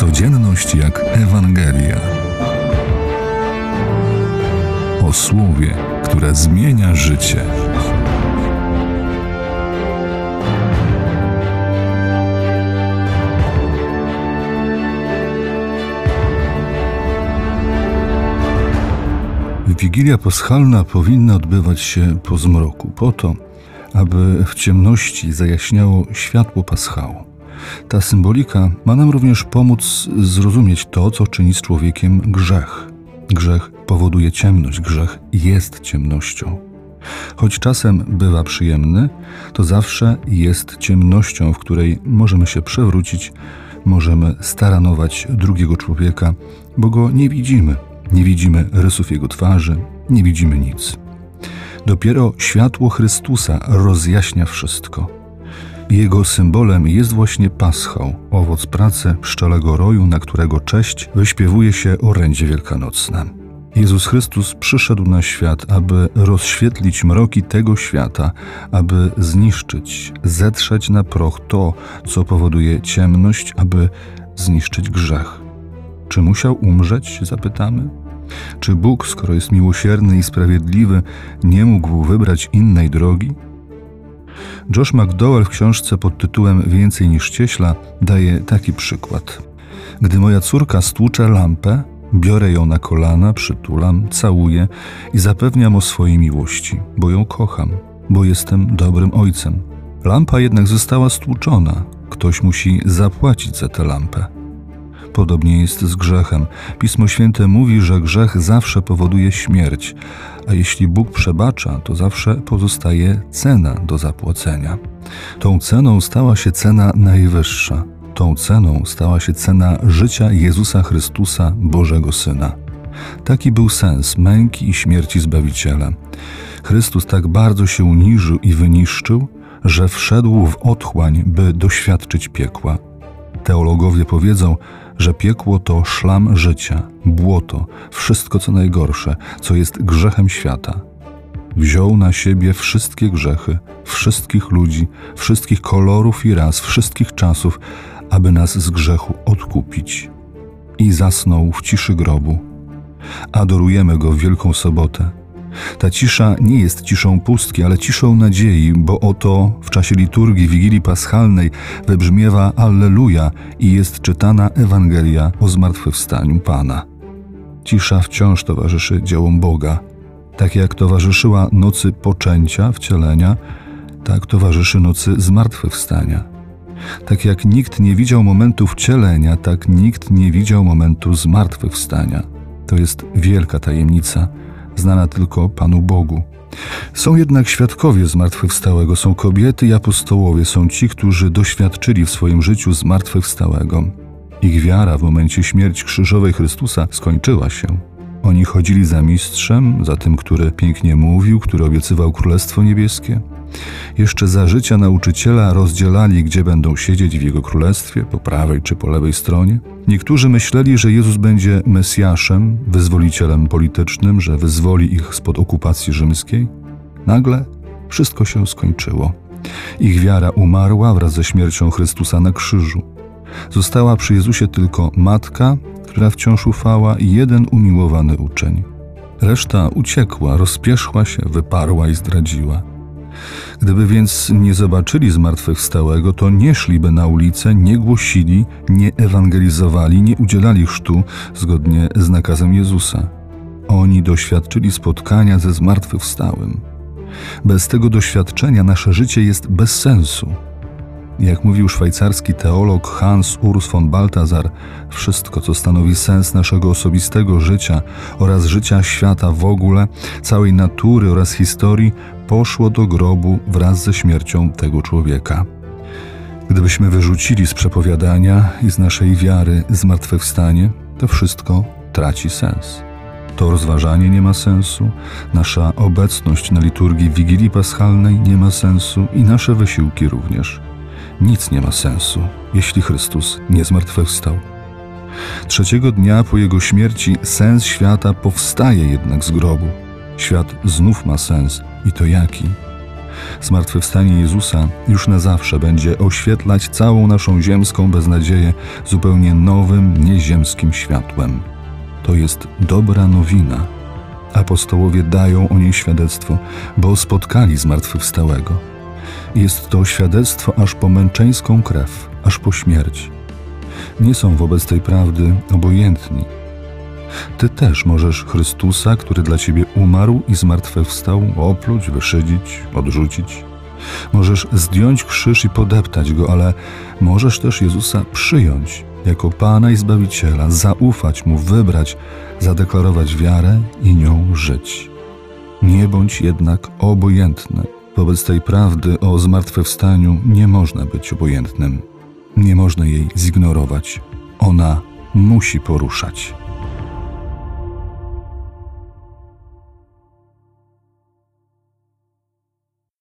Codzienność jak Ewangelia. O słowie, które zmienia życie. Wigilia Paschalna powinna odbywać się po zmroku, po to, aby w ciemności zajaśniało światło paschału. Ta symbolika ma nam również pomóc zrozumieć to, co czyni z człowiekiem grzech. Grzech powoduje ciemność, grzech jest ciemnością. Choć czasem bywa przyjemny, to zawsze jest ciemnością, w której możemy się przewrócić, możemy staranować drugiego człowieka, bo go nie widzimy. Nie widzimy rysów jego twarzy, nie widzimy nic. Dopiero światło Chrystusa rozjaśnia wszystko. Jego symbolem jest właśnie paschał, owoc pracy pszczelego roju, na którego cześć wyśpiewuje się orędzie wielkanocne. Jezus Chrystus przyszedł na świat, aby rozświetlić mroki tego świata, aby zniszczyć, zetrzeć na proch to, co powoduje ciemność, aby zniszczyć grzech. Czy musiał umrzeć? Zapytamy. Czy Bóg, skoro jest miłosierny i sprawiedliwy, nie mógł wybrać innej drogi? Josh McDowell w książce pod tytułem Więcej niż cieśla daje taki przykład. Gdy moja córka stłucze lampę, biorę ją na kolana, przytulam, całuję i zapewniam o swojej miłości, bo ją kocham, bo jestem dobrym ojcem. Lampa jednak została stłuczona. Ktoś musi zapłacić za tę lampę. Podobnie jest z grzechem. Pismo Święte mówi, że grzech zawsze powoduje śmierć, a jeśli Bóg przebacza, to zawsze pozostaje cena do zapłacenia. Tą ceną stała się cena najwyższa. Tą ceną stała się cena życia Jezusa Chrystusa, Bożego Syna. Taki był sens męki i śmierci Zbawiciela. Chrystus tak bardzo się uniżył i wyniszczył, że wszedł w otchłań, by doświadczyć piekła. Teologowie powiedzą, że piekło to szlam życia, błoto, wszystko co najgorsze, co jest grzechem świata. Wziął na siebie wszystkie grzechy, wszystkich ludzi, wszystkich kolorów i ras, wszystkich czasów, aby nas z grzechu odkupić. I zasnął w ciszy grobu. Adorujemy go w Wielką Sobotę. Ta cisza nie jest ciszą pustki, ale ciszą nadziei, bo oto w czasie liturgii Wigilii Paschalnej wybrzmiewa Alleluja i jest czytana Ewangelia o zmartwychwstaniu Pana. Cisza wciąż towarzyszy dziełom Boga. Tak jak towarzyszyła nocy poczęcia, wcielenia, tak towarzyszy nocy zmartwychwstania. Tak jak nikt nie widział momentu wcielenia, tak nikt nie widział momentu zmartwychwstania. To jest wielka tajemnica – znana tylko Panu Bogu. Są jednak świadkowie zmartwychwstałego, są kobiety i apostołowie, są ci, którzy doświadczyli w swoim życiu zmartwychwstałego. Ich wiara w momencie śmierci krzyżowej Chrystusa skończyła się. Oni chodzili za mistrzem, za tym, który pięknie mówił, który obiecywał Królestwo Niebieskie. Jeszcze za życia nauczyciela rozdzielali, gdzie będą siedzieć w jego królestwie, po prawej czy po lewej stronie. Niektórzy myśleli, że Jezus będzie Mesjaszem, wyzwolicielem politycznym, że wyzwoli ich spod okupacji rzymskiej. Nagle wszystko się skończyło. Ich wiara umarła wraz ze śmiercią Chrystusa na krzyżu. Została przy Jezusie tylko matka, która wciąż ufała, i jeden umiłowany uczeń. Reszta uciekła, rozpieszła się, wyparła i zdradziła. Gdyby więc nie zobaczyli zmartwychwstałego, to nie szliby na ulicę, nie głosili, nie ewangelizowali, nie udzielali chrztu zgodnie z nakazem Jezusa. Oni doświadczyli spotkania ze zmartwychwstałym. Bez tego doświadczenia nasze życie jest bez sensu. Jak mówił szwajcarski teolog Hans Urs von Balthasar, wszystko, co stanowi sens naszego osobistego życia oraz życia świata w ogóle, całej natury oraz historii, poszło do grobu wraz ze śmiercią tego człowieka. Gdybyśmy wyrzucili z przepowiadania i z naszej wiary zmartwychwstanie, to wszystko traci sens. To rozważanie nie ma sensu, nasza obecność na liturgii Wigilii Paschalnej nie ma sensu i nasze wysiłki również. Nic nie ma sensu, jeśli Chrystus nie zmartwychwstał. Trzeciego dnia po jego śmierci sens świata powstaje jednak z grobu. Świat znów ma sens i to jaki? Zmartwychwstanie Jezusa już na zawsze będzie oświetlać całą naszą ziemską beznadzieję zupełnie nowym, nieziemskim światłem. To jest dobra nowina. Apostołowie dają o niej świadectwo, bo spotkali zmartwychwstałego. Jest to świadectwo aż po męczeńską krew, aż po śmierć. Nie są wobec tej prawdy obojętni. Ty też możesz Chrystusa, który dla ciebie umarł i zmartwychwstał, opluć, wyszydzić, odrzucić. Możesz zdjąć krzyż i podeptać go, ale możesz też Jezusa przyjąć jako Pana i Zbawiciela, zaufać Mu, wybrać, zadeklarować wiarę i nią żyć. Nie bądź jednak obojętny. Wobec tej prawdy o zmartwychwstaniu nie można być obojętnym. Nie można jej zignorować. Ona musi poruszać.